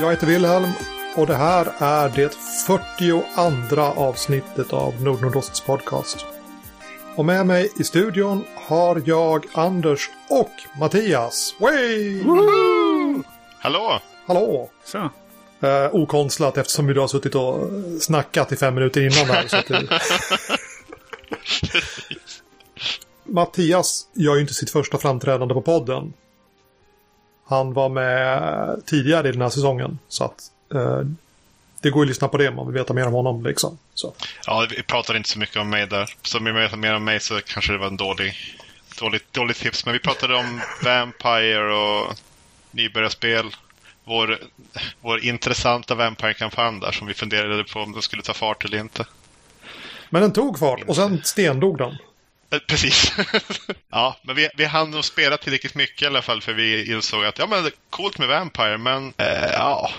Jag heter Wilhelm och det här är det 42 avsnittet av Nordnordosts podcast. Och med mig i studion har jag Anders och Mattias. Way! Hallå! Hallå! Så. Eh, okonstlat eftersom vi då har suttit och snackat i fem minuter innan här. Så det... Mattias gör ju inte sitt första framträdande på podden. Han var med tidigare i den här säsongen. Så att eh, det går ju att lyssna på det om man vill veta mer om honom. Liksom. Så. Ja, vi pratade inte så mycket om mig där. Så om vi vet mer om mig så kanske det var en dålig, dålig, dålig tips. Men vi pratade om Vampire och nybörjarspel. Vår, vår intressanta Vampire-kampanj där som vi funderade på om den skulle ta fart eller inte. Men den tog fart och sen stendog den. Eh, precis. ja, men vi, vi hann nog spela tillräckligt mycket i alla fall för vi insåg att ja, men det är coolt med Vampire, men eh, ja.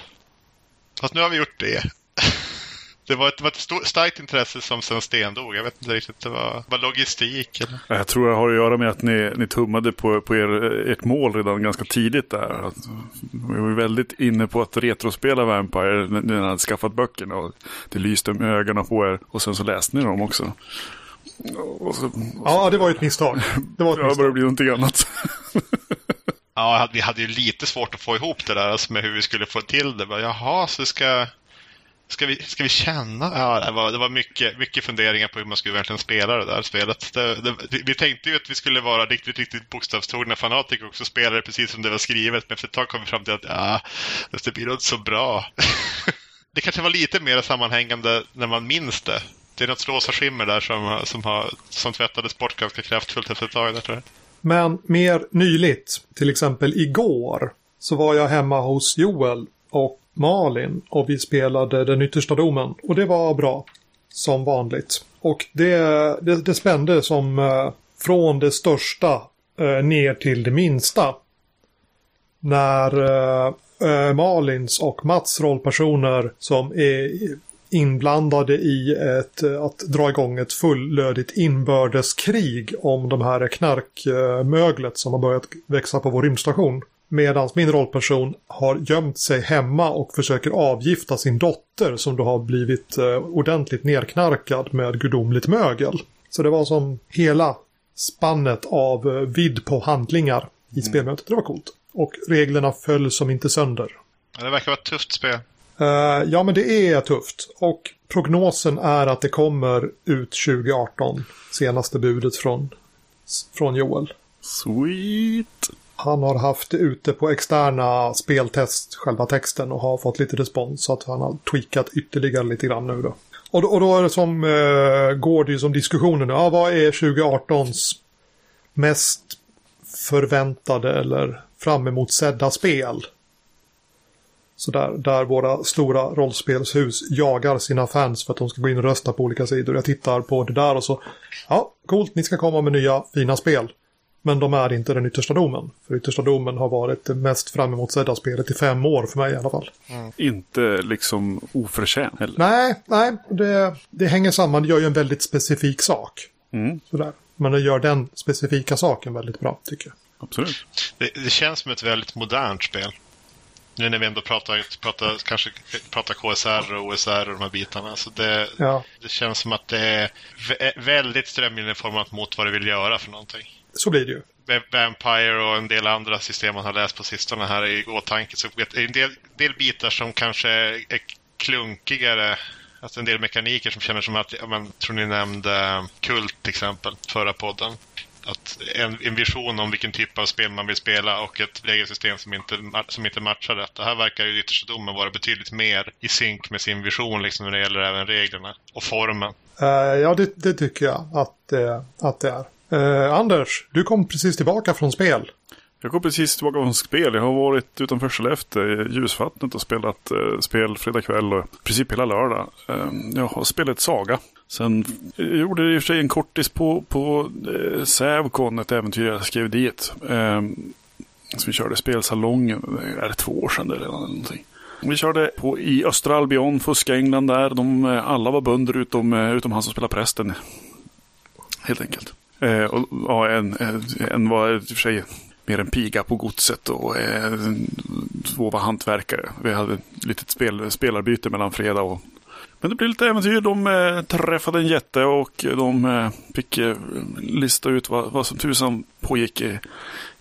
Fast nu har vi gjort det. det var ett, det var ett starkt intresse som sen stendog. Jag vet inte riktigt, det var, var logistik eller? Jag tror det har att göra med att ni, ni tummade på, på er, ert mål redan ganska tidigt där. Att, vi var väldigt inne på att retrospela Vampire när ni hade skaffat böckerna. Och det lyste med ögonen på er och sen så läste ni dem också. Och så, Ja, det var ju ett misstag. Det var ett ja, det misstag. började bli någonting annat. Ja, vi hade ju lite svårt att få ihop det där alltså med hur vi skulle få till det. Bara, Jaha, så ska, ska, vi, ska vi känna? Ja, det var, det var mycket, mycket funderingar på hur man skulle verkligen spela det där spelet. Det, det, vi- vi tänkte ju att vi skulle vara riktigt, riktigt bokstavstrogna fanatiker och också spela det precis som det var skrivet. Men efter ett tag kom vi fram till att ja, det blir nog inte så bra. det kanske var lite mer sammanhängande när man minns det. Det är något rosa skimmer där som, som, har, som tvättades bort ganska kraftfullt efter ett tag. Där, tror jag. Men mer nyligt, till exempel igår, så var jag hemma hos Joel och Malin och vi spelade Den yttersta domen. Och det var bra, som vanligt. Och det, det, det spände som eh, från det största eh, ner till det minsta. När eh, eh Malins och Mats rollpersoner som är inblandade i ett, att dra igång ett fullödigt inbördeskrig om de här knarkmöglet som har börjat växa på vår rymdstation. Medan min rollperson har gömt sig hemma och försöker avgifta sin dotter som då har blivit eh, ordentligt nerknarkad med gudomligt mögel. Så det var som hela spannet av eh, vidd på handlingar i spelmötet. Det var coolt. Och reglerna föll som inte sönder. Ja, Det verkar vara ett tufft spel. Eh, ja, men det är tufft. Och prognosen är att det kommer ut 2018. Senaste budet från, från Joel. Sweet. Han har haft det ute på externa speltest, själva texten, och har fått lite respons. Så att han har tweakat ytterligare lite grann nu då. Och då, och då är det som, eh, går det ju som diskussionen. Ja, vad är 2018s mest förväntade eller fram emot sedda spel? Så där, där våra stora rollspelshus jagar sina fans för att de ska gå in och rösta på olika sidor. Jag tittar på det där och så, ja, coolt, ni ska komma med nya fina spel. Men de är inte den yttersta domen. För yttersta domen har varit det mest fram emot sedda spelet i fem år för mig i alla fall. Inte liksom oförtjänt heller. Nej, nej, det, det hänger samman. Det gör ju en väldigt specifik sak. Mm, Sådär. Men det gör den specifika saken väldigt bra, tycker jag. absolut. Det, det känns som ett väldigt modernt spel. Nu när vi ändå pratar, pratar, kanske pratar KSR och OSR och de här bitarna. Så det, Ja, det känns som att det är vä- väldigt strömlinjeformat mot vad det vill göra för någonting. så blir det ju. Va- Vampire och en del andra system man har läst på sistone här i åtanke. Så vet, är en del, del bitar som kanske är klunkigare. Alltså en del mekaniker som känner som att, ja, men, tror ni nämnde Kult till exempel, förra podden. Att en, en vision om vilken typ av spel man vill spela och ett regelsystem som inte, som inte matchar detta. Här verkar ju yttersta domen vara betydligt mer i synk med sin vision liksom när det gäller även reglerna och formen. Uh, ja, det, det tycker jag att, det- att det är. Uh, Anders, du kom precis tillbaka från spel. Jag kom precis tillbaka från spel. Jag har varit utanför Skellefteå i Ljusvattnet och spelat eh, spel fredag kväll och i princip hela lördag. Eh, jag har spelat Saga. Sen jag gjorde jag i och för sig en kortis på, på eh, Sävcon, ett äventyr jag skrev dit. Eh, så vi körde spelsalongen, eh, är det två år sedan eller någonting. Vi körde på, i Östra Albion, fuska England där. De, eh, alla var bönder utom, eh, utom han som spelar prästen. Helt enkelt. Eh, och, ja, en, en var i och för sig mer en piga på godset och eh, två var hantverkare. Vi hade ett litet spel, spelarbyte mellan fredag och men det blev lite äventyr. De eh, träffade en jätte och de eh, fick eh, lista ut vad, vad som tusan pågick i,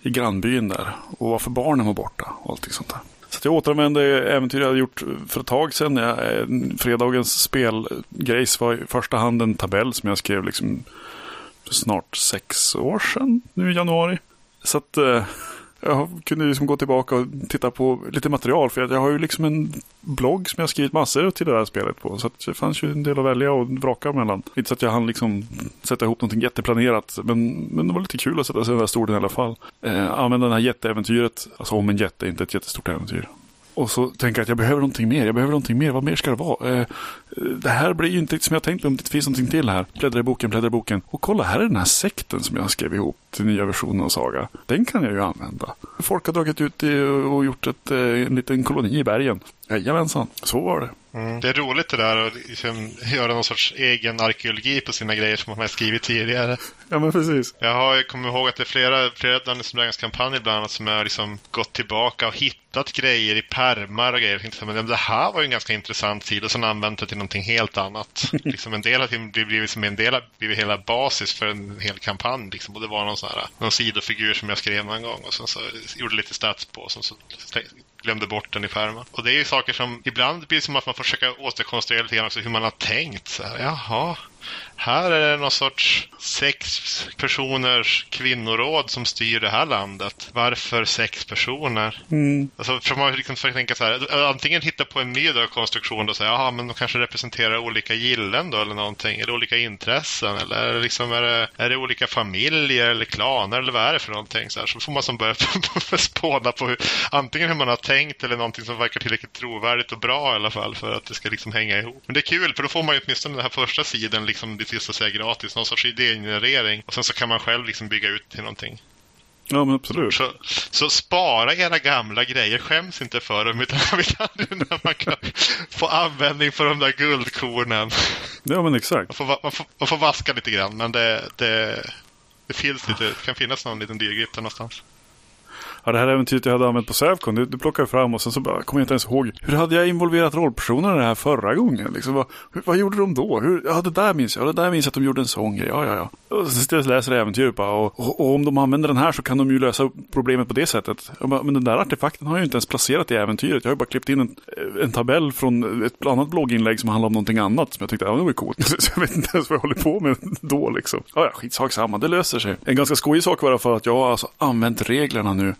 i grannbyn där. Och varför barnen var borta och allting sånt där. Så jag återanvände äventyr jag hade gjort för ett tag sedan. Jag, eh, fredagens spelgrejs var i första hand en tabell som jag skrev liksom för snart sex år sedan, nu i januari. Så att eh, jag kunde liksom gå tillbaka och titta på lite material. För jag har ju liksom en blogg som jag skrivit massor till det här spelet på. Så det fanns ju en del att välja och vraka mellan. Inte så att jag hann liksom sätta ihop någonting jätteplanerat. Men, men det var lite kul att sätta sig i den där stolen i alla fall. Eh, använda det här jätteäventyret. Alltså om en jätte, inte ett jättestort äventyr. Och så tänker jag att jag behöver någonting mer. Jag behöver någonting mer. Vad mer ska det vara? Eh, eh det här blir ju inte som jag tänkt om det finns någonting till här. Bläddra i boken, bläddra i boken. Och kolla, här är den här sekten som jag skrev ihop till nya versionen av Saga. Den kan jag ju använda. Folk har dragit ut och gjort ett, eh, en liten koloni i bergen. Jajamensan, så var det. Mm. Det är roligt det där att liksom göra någon sorts egen arkeologi på sina grejer som man har skrivit tidigare. Ja, men precis. Jag har kommit ihåg att det är flera, flera Dungeons Dragons-kampanjer bland annat som har liksom gått tillbaka och hittat grejer i permar och grejer. Jag tänkte, men det här var ju en ganska intressant tid och sen använt det till någonting helt annat. liksom en del det blivit som en del av blivit hela basis för en hel kampanj. Liksom. Och det var någon, sån här, någon sidofigur som jag skrev någon gång och sen så gjorde lite stats på. Och sen så glömde bort den i pärmen. Och det är ju saker som ibland blir som att man får försöka återkonstruera lite grann också hur man har tänkt. Så här, jaha, här är det någon sorts sex personers kvinnoråd som styr det här landet. Varför sex personer? Mm. Alltså, för man liksom för tänka så här, antingen hitta på en ny då, konstruktion och säga, jaha, men de kanske representerar olika gillen då eller någonting, eller olika intressen, eller är det, liksom, är det, är det olika familjer eller klaner eller vad är det för någonting? Så, här, så får man som börja spåna på hur, antingen hur man har tänkt eller någonting som verkar tillräckligt trovärdigt och bra i alla fall för att det ska liksom hänga ihop. Men det är kul, för då får man ju åtminstone den här första sidan liksom det så att säga gratis, någon sorts idégenerering. Och sen så kan man själv liksom bygga ut till någonting. Ja, men absolut. Så, så, spara era gamla grejer, skäms inte för dem, utan, utan när man kan få användning för de där guldkornen. Ja, men exakt. Man får, man får, man får vaska lite grann, men det, det, det, finns lite, det kan finnas någon liten dyrgrip någonstans. Ja, det här äventyret jag hade använt på Sävcon, det, det plockade jag fram och sen så bara, kommer jag inte ens ihåg. Hur hade jag involverat rollpersonerna i det här förra gången? Liksom, vad, hur, vad gjorde de då? Hur, ja, det där minns jag. Ja, det där minns jag att de gjorde en sån grej. Ja, ja, ja. Och så läser jag äventyret bara. Och, och, och, om de använder den här så kan de ju lösa problemet på det sättet. Bara, men den där artefakten har jag ju inte ens placerat i äventyret. Jag har ju bara klippt in en, en tabell från ett annat blogginlägg som handlar om någonting annat. Som jag tyckte, ja, det var coolt. Så jag vet inte ens vad jag håller på med då liksom. Ja, ja, skitsak samma. Det löser sig. En ganska skojig sak var i alla fall att jag har alltså använt reglerna nu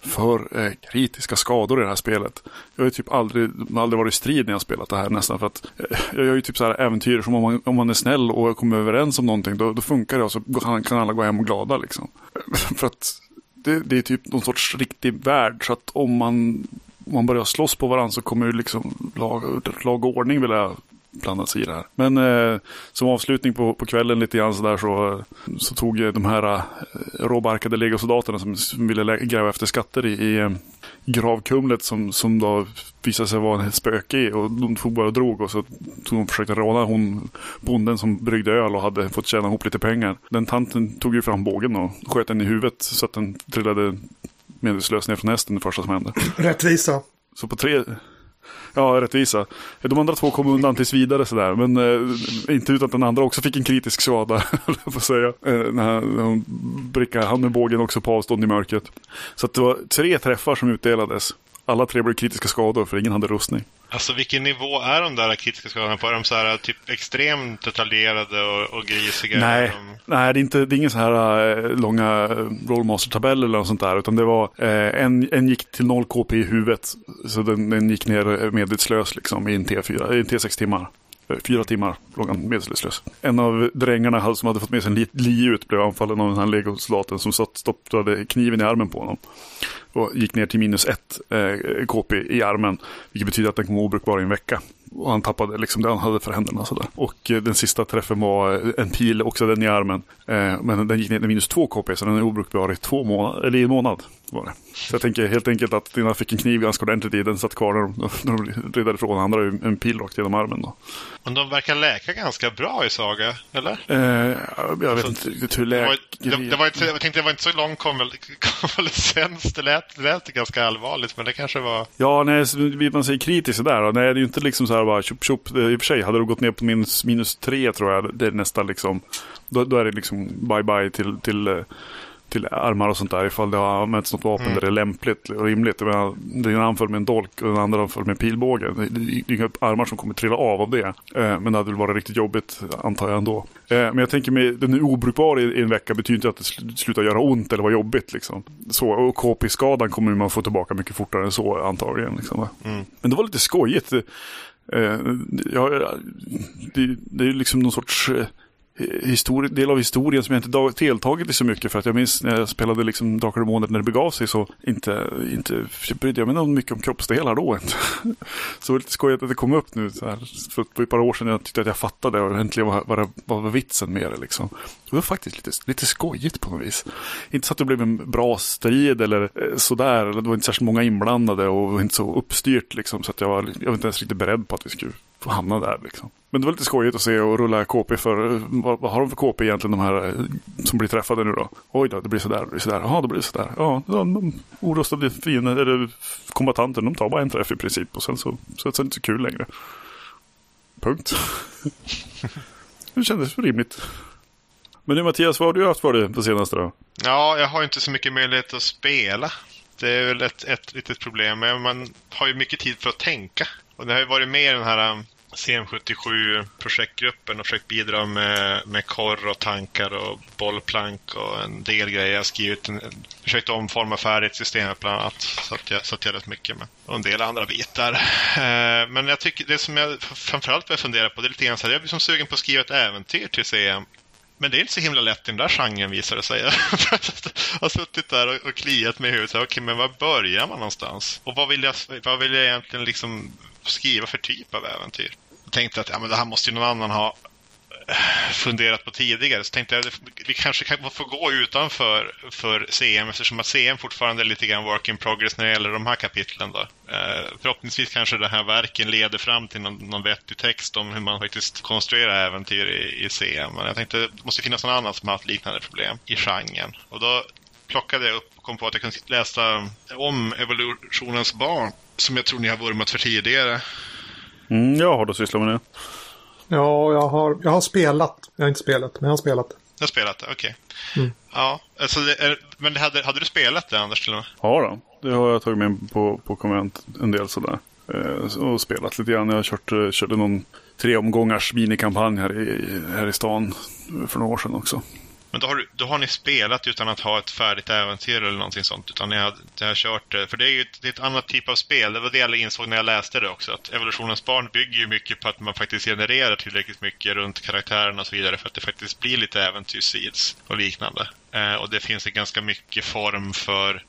för eh, kritiska skador i det här spelet. Jag har ju typ aldrig, aldrig varit i strid när jag spelat det här nästan. För att eh, jag gör ju typ så här äventyr som om man, om man är snäll och kommer överens om någonting. Då, då funkar det och så kan, kan alla gå hem och glada liksom. för att det, det, är typ någon sorts riktig värld. Så att om man, om man börjar slåss på varandra så kommer ju liksom lag, lag och ordning vilja jag blandas i det här. Men eh, som avslutning på, på kvällen lite grann så där så, så tog de här eh, råbarkade legosoldaterna som, som ville gräva efter skatter i, i eh, gravkumlet som, som då visade sig vara ett spöke i och de tog bara och drog och så tog de försökte råna hon bonden som bryggde öl och hade fått tjäna ihop lite pengar. Den tanten tog ju fram bågen och sköt den i huvudet så att den trillade medvetslös ner från hästen det första som hände. Rättvisa. Så på tre, Ja, rättvisa. De andra två kom undan tills vidare sådär. Men eh, inte utan att den andra också fick en kritisk skada, får säga. Eh, när, när hon brickade han med bågen också på avstånd i mörkret. Så att det var tre träffar som utdelades. Alla tre blev kritiska skador för ingen hade rustning. Alltså vilken nivå är de där kritiska skadorna på? Är de så här typ extremt detaljerade och, och grisiga? Nej, de... nej det, är inte, det är ingen så här äh, långa rollmaster-tabeller eller något sånt där. Utan det var äh, en, en gick till 0 KP i huvudet. Så den, den gick ner medvetslös liksom i en T4, i en T6 timmar. Fyra timmar låg han medvetslös. En av drängarna som hade fått med sig en li ut blev anfallen av den här legosoldaten som satt, stoppade kniven i armen på honom. Och gick ner till minus ett eh, KP i armen. Vilket betyder att den kommer obrukbar i en vecka. och han tappade liksom det han hade för händerna. Sådär. Och eh, den sista träffen var eh, en pil, också den i armen. Eh, men den gick ner till minus två KP, så den är obrukbar i två månad, eller i en månad. Var det. Så jag tänker helt enkelt att Dina fick en kniv ganska ordentligt i. Den satt kvar när de, när de räddade ifrån. Han ju en pil rakt genom armen. Då. Men de verkar läka ganska bra i Saga, eller? Eh, jag vet inte riktigt hur Det var, läk... det, det var inte, jag tänkte det var inte så lång konval- konvalescens. Det lät, det lät ganska allvarligt, men det kanske var... Ja, nej, man sig kritisk sådär. Och nej, det är ju inte liksom så här bara tjopp tjopp. I och för sig, hade du gått ner på minus, minus tre tror jag, det är nästan liksom, då, då är det liksom bye bye till, till, eh, till armar och sånt där. Ifall det har använts något vapen Mm. där det är lämpligt och rimligt. Menar, den ena anföll med en dolk och den andra anföll med en pilbåge. Det det är inga armar som kommer trilla av av det. Eh, men det hade väl varit riktigt jobbigt, antar jag ändå. Eh, men jag tänker mig, den är obrukbar i, i en vecka betyder inte att det sl- slutar göra ont eller vara jobbigt. Liksom. Så, och KP-skadan kommer man få tillbaka mycket fortare än så antagligen. Liksom? Mm. Men det var lite skojigt. Eh, ja, det, det är ju liksom någon sorts histori- del av historien som jag inte deltagit i så mycket. För att jag minns när jag spelade liksom Drakar och Demoner när det begav sig så inte, inte brydde jag mig någon mycket om kroppsdelar då. Inte. så det var lite skojigt att det kom upp nu. Så här, för ett par år sedan jag tyckte att jag fattade och äntligen vad, vad, det- vad var vitsen med det. Liksom. Det var faktiskt lite, lite skojigt på något vis. Inte så att det blev en bra strid eller eh, sådär. Det var inte särskilt många inblandade och inte så uppstyrt. Liksom, så att jag, var, jag var inte ens riktigt beredd på att vi skulle hamna där. Liksom. Men det var lite skojigt att se och rulla KP för, vad, vad har de för KP egentligen de här eh, som blir träffade nu då? Oj då, det blir sådär, det blir sådär, jaha det blir sådär. Ja, de, de orustade fiender, eller kombatanter, de tar bara en träff i princip och sen så, så, så är det inte så kul längre. Punkt. det kändes rimligt. Men nu Mattias, vad har du haft för dig på senaste då? Ja, jag har ju inte så mycket möjlighet att spela. Det är väl ett, ett litet problem. Men man har ju mycket tid för att tänka. Och det har ju varit med i den här um, CM77-projektgruppen och försökt bidra med, med korr och tankar och bollplank och en del grejer. Jag har skrivit en, försökt omforma färdighetssystemet, bland annat. Så att jag satt jag rätt mycket med. Och en del andra bitar. Eh, men jag tycker det som jag framförallt börjar fundera på det är lite grann så här, jag blir som sugen på att skriva ett äventyr till CM. Men det är inte så himla lätt i den där genren visar det sig. jag har suttit där och, och kliat mig i huvudet. Okej, men var börjar man någonstans? Och vad vill jag, vad vill jag egentligen liksom skriva för typ av äventyr? Jag tänkte att ja, men det här måste ju någon annan ha eh, funderat på tidigare. Så tänkte jag att vi kanske kan få gå utanför för CM eftersom att CM fortfarande är lite grann work in progress när det gäller de här kapitlen. Då. Eh, förhoppningsvis kanske det här verken leder fram till någon, någon vettig text om hur man faktiskt konstruerar äventyr i, i CM. Men jag tänkte att det måste finnas någon annan som har haft liknande problem i genren. Och då plockade jag upp och kom på att jag kunde läsa om evolutionens barn som jag tror ni har vurmat för tidigare. Mm, jag har då sysslat med det. Ja, jag har, jag har spelat. Jag har inte spelat, men jag har spelat. Jag har spelat det, okej. Mm. Ja, alltså det är, men det hade, hade du spelat det Anders till och med? Ja då, det har jag tagit med på, på konvent en del sådär. Eh, och spelat lite grann. Jag har kört, eh, körde någon tre omgångars minikampanj här i, här i stan för några år sedan också. Men då har, då har ni spelat utan att ha ett färdigt äventyr eller någonting sånt. Utan ni har, ni har kört det. För det är ju ett, det är ett annat typ av spel. Det var det jag insåg när jag läste det också. Att Evolutionens barn bygger ju mycket på att man faktiskt genererar tillräckligt mycket runt karaktärerna och så vidare. För att det faktiskt blir lite äventyrsseeds och liknande. Eh, och det finns ju ganska mycket form för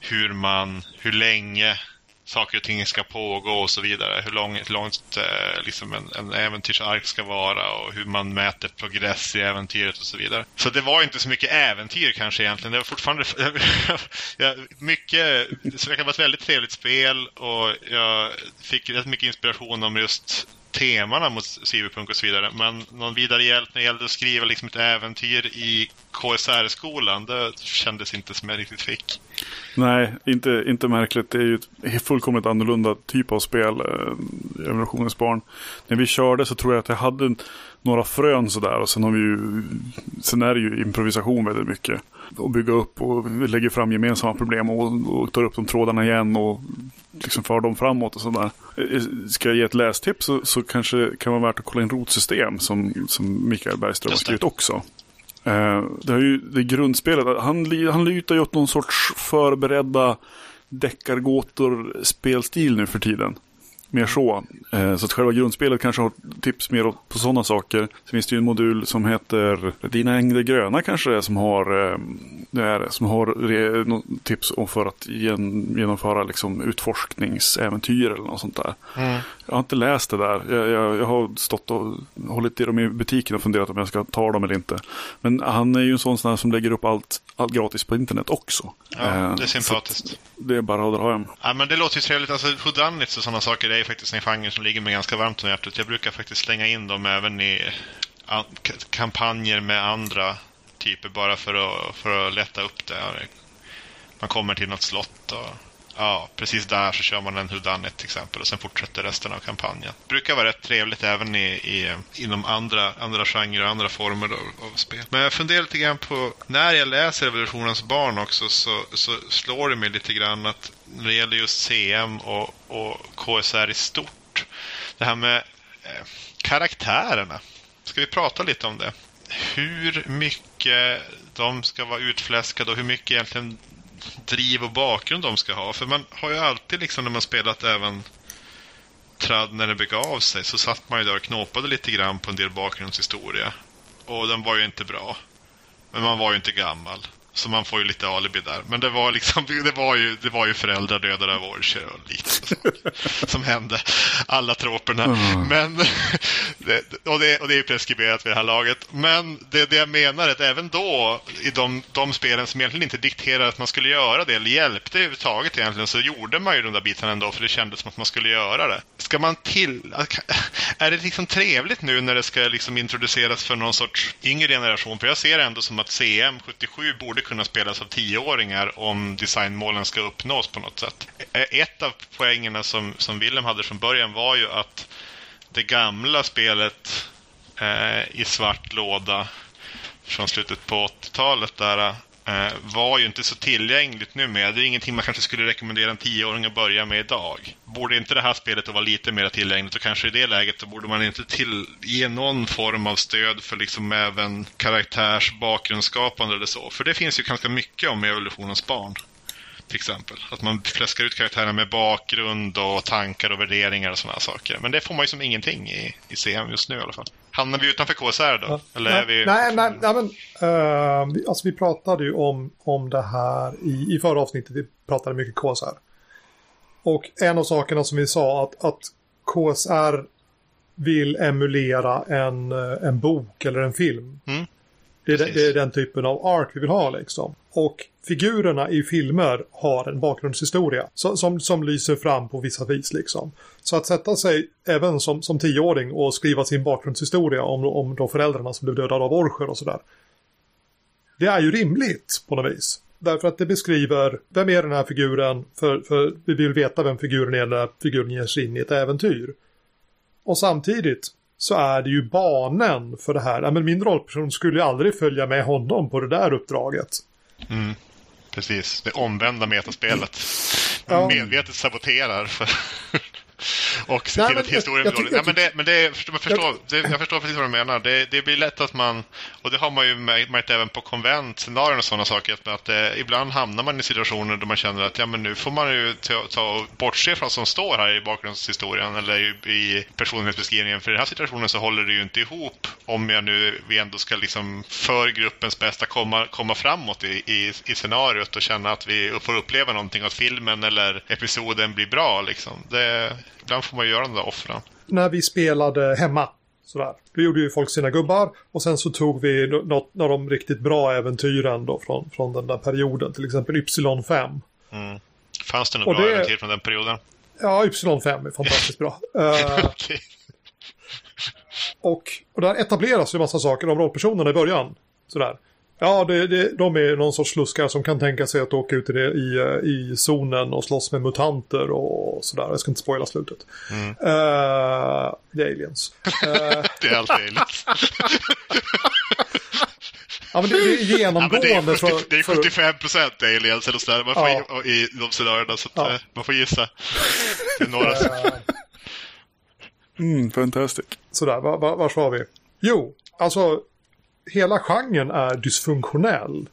hur man, hur länge saker och ting ska pågå och så vidare. Hur långt, långt liksom en, en äventyrsark ska vara och hur man mäter progress i äventyret och så vidare. Så det var inte så mycket äventyr kanske egentligen. Det var fortfarande ja, mycket, så det kan vara ett väldigt trevligt spel och jag fick rätt mycket inspiration om just temana mot cyberpunk och så vidare. Men någon vidare hjälp när det gällde att skriva liksom ett äventyr i KSR-skolan, det kändes inte som jag riktigt fick. Nej, inte, inte märkligt. Det är ju ett fullkomligt annorlunda typ av spel, eh, Evolutionens barn. När vi körde så tror jag att jag hade några frön sådär och sen har vi ju, sen är det ju improvisation väldigt mycket. Och bygga upp och lägger fram gemensamma problem och, och tar upp de trådarna igen och liksom för dem framåt och sådär. Eh, Ska jag ge ett lästips så, så kanske kan vara värt att kolla in rotsystem som, som Mikael Bergström har skrivit också. Eh, det, är ju det grundspelet. Han, han lutar ju åt någon sorts förberedda deckargåtor spelstil nu för tiden. mer så. Eh, så att själva grundspelet kanske har tips mer på sådana saker. Sen finns det ju en modul som heter Dina ängder gröna kanske eh, det är som har, det är, som har tips för att genomföra liksom utforskningsäventyr eller något sånt där. Mm. Jag har inte läst det där. Jag, jag, jag, har stått och hållit i dem i butiken och funderat om jag ska ta dem eller inte. Men han är ju en sån som lägger upp allt, allt gratis på internet också. Ja, eh, det är sympatiskt. Det är bara att dra hem. Ja, men det låter ju trevligt. Alltså, whodunits och sådana saker det är faktiskt en genre som ligger mig ganska varmt om hjärtat. Jag brukar faktiskt slänga in dem även i kampanjer med andra typer bara för att, för att lätta upp det. Man kommer till något slott och ja, precis där så kör man en Hudanet till exempel och sen fortsätter resten av kampanjen. Det brukar vara rätt trevligt även i, i, inom andra, andra genrer och andra former av, av, spel. Men jag funderar lite grann på, när jag läser Revolutionens barn också så, så slår det mig lite grann att när det gäller just CM och, och KSR i stort, det här med eh, karaktärerna. Ska vi prata lite om det? Hur mycket de ska vara utfläskade och hur mycket egentligen driv och bakgrund de ska ha. För man har ju alltid liksom när man spelat även tradd när det begav sig så satt man ju där och knåpade lite grann på en del bakgrundshistoria. Och den var ju inte bra. Men man var ju inte gammal. Så man får ju lite alibi där. Men det var liksom, det var ju, det var ju föräldrar dödade av orcher och liknande som hände. Alla troperna. Mm. Men, och, det, och det är preskriberat vid det här laget. Men det, det jag menar är att även då, i de, de spelen som egentligen inte dikterade att man skulle göra det, eller hjälpte överhuvudtaget egentligen, så gjorde man ju de där bitarna ändå, för det kändes som att man skulle göra det. Ska man till... Är det liksom trevligt nu när det ska liksom introduceras för någon sorts yngre generation? För jag ser det ändå som att CM 77 borde kunna spelas av tioåringar om designmålen ska uppnås på något sätt. Ett av poängerna som, som Willem hade från början var ju att det gamla spelet eh, i svart låda från slutet på 80-talet där Eh, var ju inte så tillgängligt nu med. Det är ingenting man kanske skulle rekommendera en tioåring att börja med idag. Borde inte det här spelet vara lite mer tillgängligt och kanske i det läget så borde man inte till, ge någon form av stöd för liksom även karaktärs bakgrundsskapande eller så. För det finns ju ganska mycket om evolutionens barn till exempel. Att man fläskar ut karaktärerna med bakgrund och tankar och värderingar och sådana saker. Men det får man ju som ingenting i, i CM just nu i alla fall. Hamnar vi utanför KSR då? Eller nej, är vi... nej, nej, nej men uh, alltså vi pratade ju om, om det här i, i förra avsnittet. Vi pratade mycket KSR. Och en av sakerna som vi sa att, att KSR vill emulera en, eh, en bok eller en film. Mm. Det, är, det är den typen av ark vi vill ha liksom. Och figurerna i filmer har en bakgrundshistoria som, som, som, lyser fram på vissa vis liksom. Så att sätta sig även som, som tioåring och skriva sin bakgrundshistoria om, om de föräldrarna som blev dödade av orcher och sådär. Det är ju rimligt på något vis. Därför att det beskriver vem är den här figuren för, för vi vill veta vem figuren är när figuren ger sig in i ett äventyr. Och samtidigt så är det ju banen för det här. men min rollperson skulle ju aldrig följa med honom på det där uppdraget. Mm, precis, det omvända metaspelet. Ja. Medvetet saboterar för och se till att historien blir dålig. Nej, men det, men det, jag förstår, det, jag förstår precis vad du menar. Det, det blir lätt att man, och det har man ju märkt även på konventscenarion och sådana saker, att, att eh, ibland hamnar man i situationer där man känner att ja, men nu får man ju ta, ta bortse från vad som står här i bakgrundshistorien eller i, i personlighetsbeskrivningen. För i den här situationen så håller det ju inte ihop om jag nu vi ändå ska liksom för gruppens bästa komma, komma framåt i, i, i scenariot och känna att vi får uppleva någonting, att filmen eller episoden blir bra. Liksom. Det, ibland får man göra de där offren. När vi spelade hemma, sådär, då gjorde ju folk sina gubbar och sen så tog vi något av de riktigt bra äventyren då från, från den där perioden, till exempel Ypsilon 5. Mm. Fanns det några bra det... äventyr från den perioden? Ja, Ypsilon 5 är fantastiskt bra. uh, och, och där etableras ju massa saker om rollpersonerna i början. Sådär. Ja, det, det, de är någon sorts sluskar som kan tänka sig att åka ut i, det, i, eh, i zonen och slåss med mutanter och sådär. Jag ska inte spoila slutet. Mm. Uh, det är aliens. Uh, det är alltid aliens. ja, men det, det är genomgående. Ja, det, är 70, det är 75 procent aliens eller sådär. Man får ja. i, i de scenarierna. Så att, ja. man får gissa. Det är några. mm, fantastiskt. Sådär, var, var, var var vi? Jo, alltså hela genren är dysfunktionell.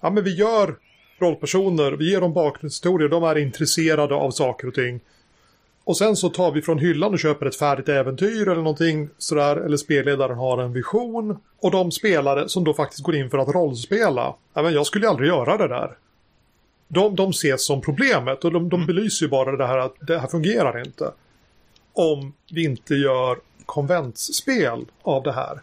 Ja, men vi gör rollpersoner, vi ger dem bakgrundshistorier, de är intresserade av saker och ting. Och sen så tar vi från hyllan och köper ett färdigt äventyr eller någonting sådär. Eller spelledaren har en vision. Och de spelare som då faktiskt går in för att rollspela. Även jag skulle ju aldrig göra det där. De, de ses som problemet och de, de belyser ju bara det här att det här fungerar inte. Om vi inte gör konventsspel av det här.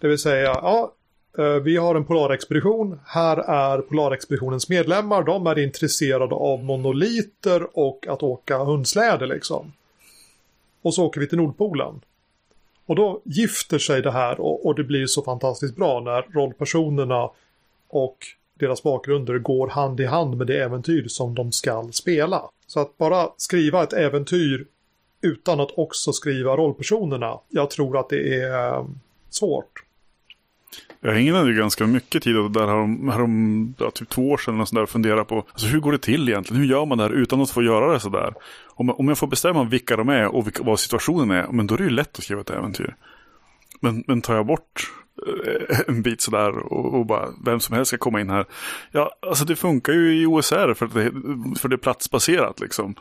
Det vill säga, ja, eh, vi har en polarexpedition. Här är polarexpeditionens medlemmar. De är intresserade av monoliter och att åka hundsläde liksom. Och så åker vi till Nordpolen. Och då gifter sig det här och, och det blir så fantastiskt bra när rollpersonerna och deras bakgrunder går hand i hand med det äventyr som de ska spela. Så att bara skriva ett äventyr utan att också skriva rollpersonerna, jag tror att det är eh, svårt. Jag ägnade ju ganska mycket tid åt det där härom, härom ja, typ två år sedan och, och fundera på alltså, hur går det till egentligen? Hur gör man det här utan att få göra det sådär? Om, om jag får bestämma vilka de är och vilka, vad situationen är, men då är det ju lätt att skriva ett äventyr. Men, men tar jag bort eh, en bit sådär och, och bara vem som helst ska komma in här. Ja, alltså det funkar ju i OSR för att det, för det är platsbaserat liksom.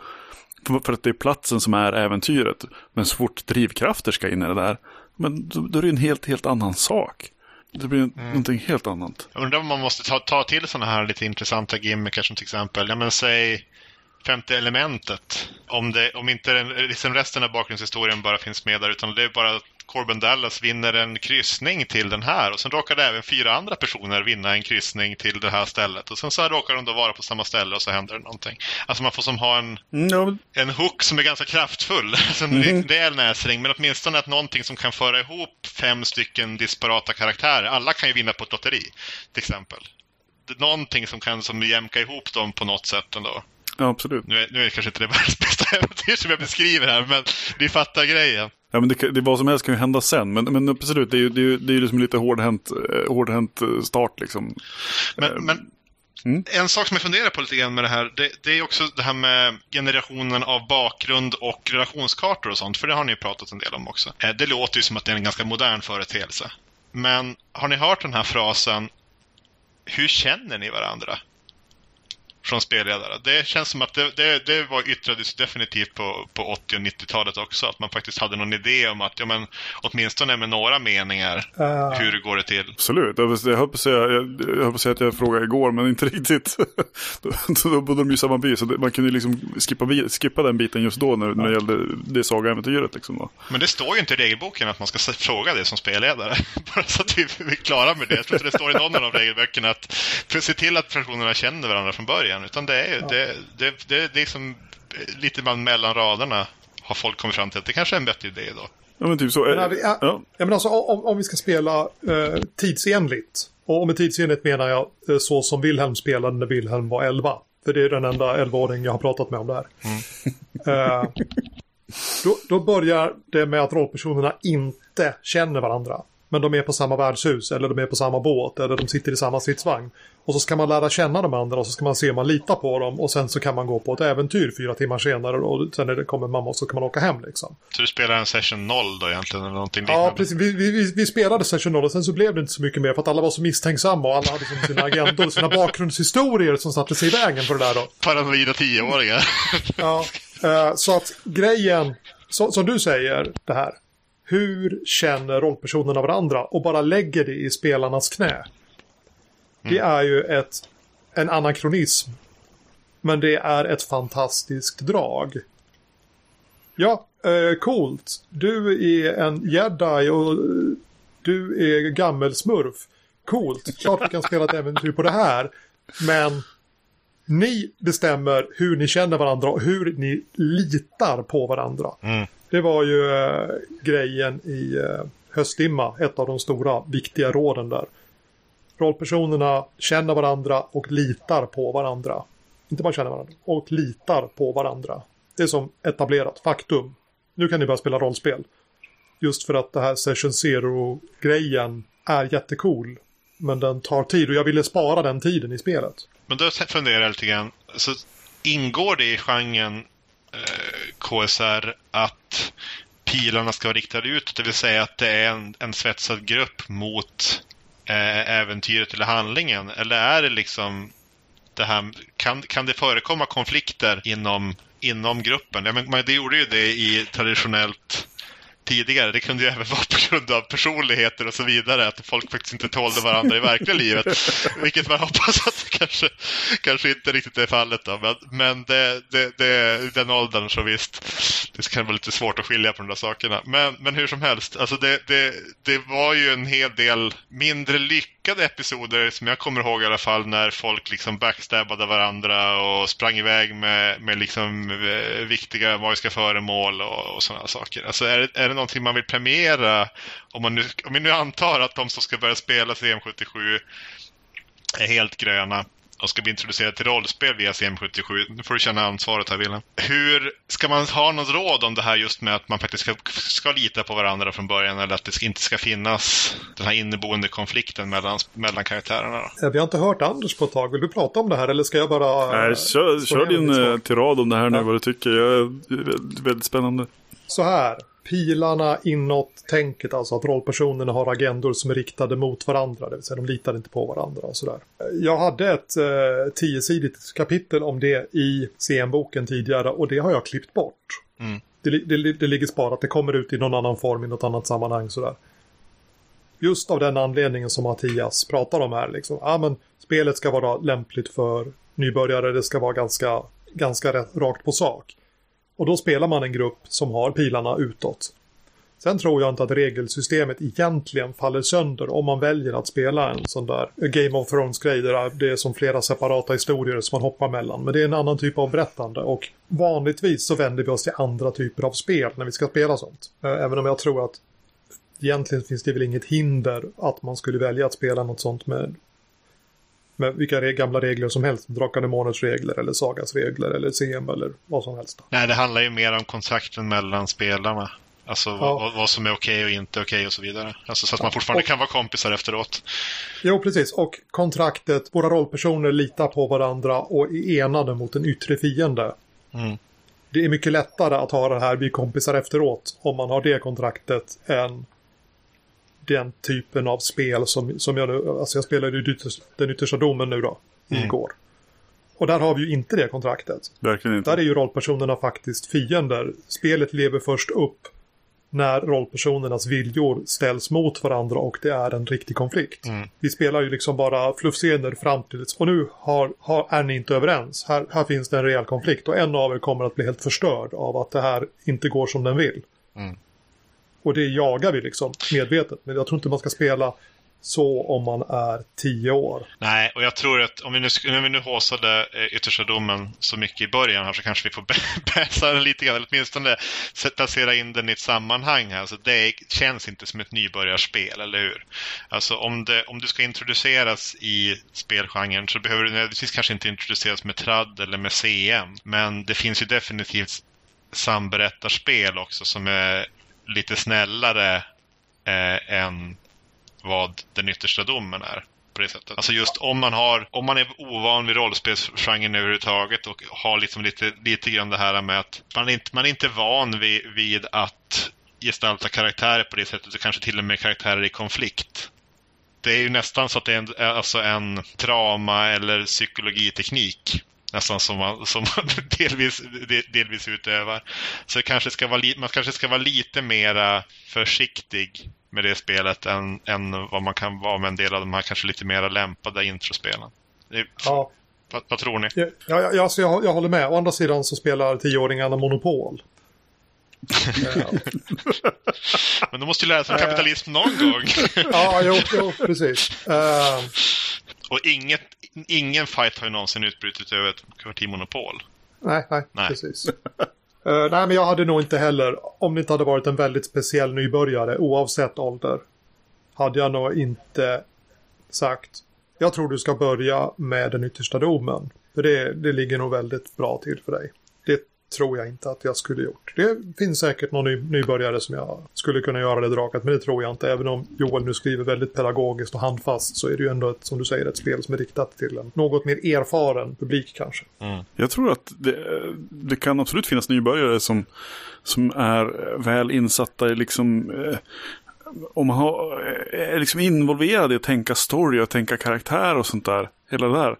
För, för att det är platsen som är äventyret. Men så fort drivkrafter ska in i det där, men då, då är det en helt, helt annan sak. Det blir mm. någonting helt annat. Jag undrar om man måste ta, ta till sådana här lite intressanta gimmickar som till exempel, ja men säg femte elementet. Om, det, om inte den, liksom resten av bakgrundshistorien bara finns med där utan det är bara Corbin Dallas vinner en kryssning till den här och sen råkar även fyra andra personer vinna en kryssning till det här stället och sen så råkar de då vara på samma ställe och så händer det någonting. Alltså man får som ha en, mm. en hook som är ganska kraftfull, alltså en mm. rejäl näsring men åtminstone att någonting som kan föra ihop fem stycken disparata karaktärer. Alla kan ju vinna på ett lotteri till exempel. Någonting som kan som jämka ihop dem på något sätt ändå. Ja, absolut. Nu är, nu är det kanske inte det världens bästa äventyr som jag beskriver här, men ni fattar grejen. Ja, men det, det, vad som helst kan ju hända sen. Men, men absolut, det är ju, det är ju, det är liksom lite hårdhänt, eh, hårdhänt eh, start liksom. Men, eh, men mm. en sak som jag funderar på lite grann med det här, det, det är också det här med generationen av bakgrund och relationskartor och sånt. För det har ni ju pratat en del om också. Det låter ju som att det är en ganska modern företeelse. Men har ni hört den här frasen, hur känner ni varandra? Från spelledare. Det känns som att det, det, det var yttrades definitivt på, på 80 och 90-talet också. Att man faktiskt hade någon idé om att, ja men åtminstone med några meningar, uh. hur går det till? Absolut. Jag, jag höll på att säga, jag, jag, på att, säga att jag frågade igår, men inte riktigt. då, då bodde de ju i samma by, så det, man kunde liksom skippa, skippa den biten just då när, när det gällde det sagaäventyret. Liksom Men det står ju inte i regelboken att man ska fråga det som spelledare. Bara så att vi är klara med det. Jag tror inte det står i någon av de regelböckerna att se till att personerna känner varandra från början början. Utan det är ju ja. det, det, det, det är liksom lite mellan raderna har folk kommit fram till att det kanske är en bättre idé då. Ja men typ så. Men, vi, ja. Ja. men alltså, om, om vi ska spela eh, tidsenligt. Och med tidsenligt menar jag eh, så som Wilhelm spelade när Wilhelm var 11. För det är den enda 11-åring jag har pratat med om det här. Mm. eh, då, då börjar det med att rollpersonerna inte känner varandra. Men de är på samma värdshus eller de är på samma båt eller de sitter i samma stridsvagn. Och så ska man lära känna de andra och så ska man se om man litar på dem och sen så kan man gå på ett äventyr fyra timmar senare och sen när det kommer mamma så kan man åka hem liksom. Så du spelar en session 0 då egentligen eller någonting liknande? Ja, precis. Vi, vi, vi, spelade session 0 och sen så blev det inte så mycket mer för att alla var så misstänksamma och alla hade som sina agendor och sina bakgrundshistorier som satte sig i vägen för det där då. Paranoida tioåringar. ja, uh, så att grejen, så, som du säger det här, hur känner rollpersonerna varandra och bara lägger det i spelarnas knä. Det mm. är ju ett, en anakronism. Men det är ett fantastiskt drag. Ja, eh, coolt. Du är en jedi och du är gammelsmurf. Coolt. Klart vi kan spela ett äventyr på det här. Men ni bestämmer hur ni känner varandra och hur ni litar på varandra. Mm. Det var ju eh, grejen i eh, Höstdimma, ett av de stora viktiga råden där. Rollpersonerna känner varandra och litar på varandra. Inte bara känner varandra, och litar på varandra. Det är som etablerat faktum. Nu kan ni börja spela rollspel. Just för att det här Session Zero-grejen är jättecool. Men den tar tid och jag ville spara den tiden i spelet. Men då funderar jag lite grann. Så ingår det i genren Eh, KSR att pilarna ska vara riktade ut? Det vill säga att det är en, en svetsad grupp mot eh, äventyret eller handlingen? Eller är det liksom det här, kan, kan det förekomma konflikter inom, inom gruppen? Ja, men, det gjorde ju det i traditionellt tidigare. Det kunde ju även vara på grund av personligheter och så vidare. Att folk faktiskt inte tålde varandra i verkliga livet. Vilket man hoppas att det kanske, kanske inte riktigt är fallet. Då. Men, men det, det, det, den åldern så visst. Det kan vara lite svårt att skilja på de där sakerna. Men, men hur som helst. Alltså det, det, det var ju en hel del mindre lyckade episoder som jag kommer ihåg i alla fall. När folk liksom backstabbade varandra och sprang iväg med, med liksom eh, viktiga magiska föremål och, och sådana saker. Alltså är, är det någonting man vill premiera? Om, man nu, om vi nu antar att de som ska börja spela CM77 är helt gröna och ska bli introducerade till rollspel via CM77. Nu får du känna ansvaret här, Wilhelm. Hur ska man ha något råd om det här just med att man faktiskt ska, ska lita på varandra från början eller att det inte ska finnas den här inneboende konflikten mellan, mellan karaktärerna? Då? Vi har inte hört Anders på ett tag. Vill du prata om det här eller ska jag bara... Nej, kör, kör din eh, tirad om det här nu, ja. vad du tycker. Jag är väldigt spännande. Så här pilarna inåt-tänket, alltså att rollpersonerna har agendor som är riktade mot varandra, det vill säga de litar inte på varandra och sådär. Jag hade ett eh, tiosidigt kapitel om det i CM-boken tidigare och det har jag klippt bort. Mm. Det, det, det, ligger sparat, det kommer ut i någon annan form i något annat sammanhang sådär. Just av den anledningen som Mattias pratar om här, liksom. Ja, men spelet ska vara lämpligt för nybörjare, det ska vara ganska, ganska rakt på sak. Och då spelar man en grupp som har pilarna utåt. Sen tror jag inte att regelsystemet egentligen faller sönder om man väljer att spela en sån där Game of Thrones-grej där det är som flera separata historier som man hoppar mellan. Men det är en annan typ av berättande och vanligtvis så vänder vi oss till andra typer av spel när vi ska spela sånt. Eh, även om jag tror att egentligen finns det väl inget hinder att man skulle välja att spela något sånt med med vilka gamla regler som helst. Drakar Månets regler eller Sagas regler eller CM eller vad som helst. Nej, det handlar ju mer om kontakten mellan spelarna. Alltså ja. vad, vad, som är okej och inte okej och så vidare. Alltså så att man fortfarande och, kan vara kompisar efteråt. Jo, precis. Och kontraktet, våra rollpersoner litar på varandra och är enade mot en yttre fiende. Mm. Det är mycket lättare att ha det här, vi kompisar efteråt, om man har det kontraktet än den typen av spel som, som jag nu, alltså jag spelade ju den yttersta domen nu då, mm. igår. Och där har vi ju inte det kontraktet. Verkligen inte. Där är ju rollpersonerna faktiskt fiender. Spelet lever först upp när rollpersonernas viljor ställs mot varandra och det är en riktig konflikt. Mm. Vi spelar ju liksom bara fluffscener fram till och nu har, har, är ni inte överens. Här, här finns det en rejäl konflikt och en av er kommer att bli helt förstörd av att det här inte går som den vill. Mm. Och det jagar vi liksom medvetet. Men jag tror inte man ska spela så om man är tio år. Nej, och jag tror att om vi nu, om vi nu håsade eh, yttersta domen så mycket i början här så kanske vi får bäsa den lite grann, eller åtminstone placera in den i ett sammanhang här. Så det känns inte som ett nybörjarspel, eller hur? Alltså om, det, om du ska introduceras i spelgenren så behöver du nödvändigtvis kanske inte introduceras med tradd eller med CM. Men det finns ju definitivt samberättarspel också som är lite snällare eh, än vad den yttersta domen är. På det sättet. Alltså just om man, har, om man är ovan vid rollspelsgenren överhuvudtaget och har liksom lite, lite grann det här med att man inte man är inte van vid, vid att gestalta karaktärer på det sättet och kanske till och med karaktärer i konflikt. Det är ju nästan så att det är en, alltså en drama eller psykologiteknik nästan som man, som man delvis, delvis utövar. Så kanske ska vara, man kanske ska vara lite mera försiktig med det spelet än, än vad man kan vara med en del av de här kanske lite mera lämpade introspelen. Ja. Vad, vad, tror ni? Ja, ja, alltså jag, jag håller med. Å andra sidan så spelar tioåringarna Monopol. Men de måste ju lära sig om kapitalism någon gång. ja, jo, jo precis. Uh... Och inget, ingen fight har ju någonsin utbrutit över ett kvartirmonopol. Nej, nej, nej, precis. uh, nej, men jag hade nog inte heller, om det inte hade varit en väldigt speciell nybörjare, oavsett ålder, hade jag nog inte sagt jag tror du ska börja med den yttersta domen. För det, det ligger nog väldigt bra till för dig. Tror jag inte att jag skulle gjort. Det finns säkert någon ny, nybörjare som jag skulle kunna göra det draket, men det tror jag inte. Även om Joel nu skriver väldigt pedagogiskt och handfast så är det ju ändå ett, som du säger, ett spel som är riktat till en något mer erfaren publik kanske. Mm. Jag tror att det, det, kan absolut finnas nybörjare som, som är väl insatta i liksom eh, om man har, är liksom involverad i att tänka story och tänka karaktär och sånt där. Hela det där.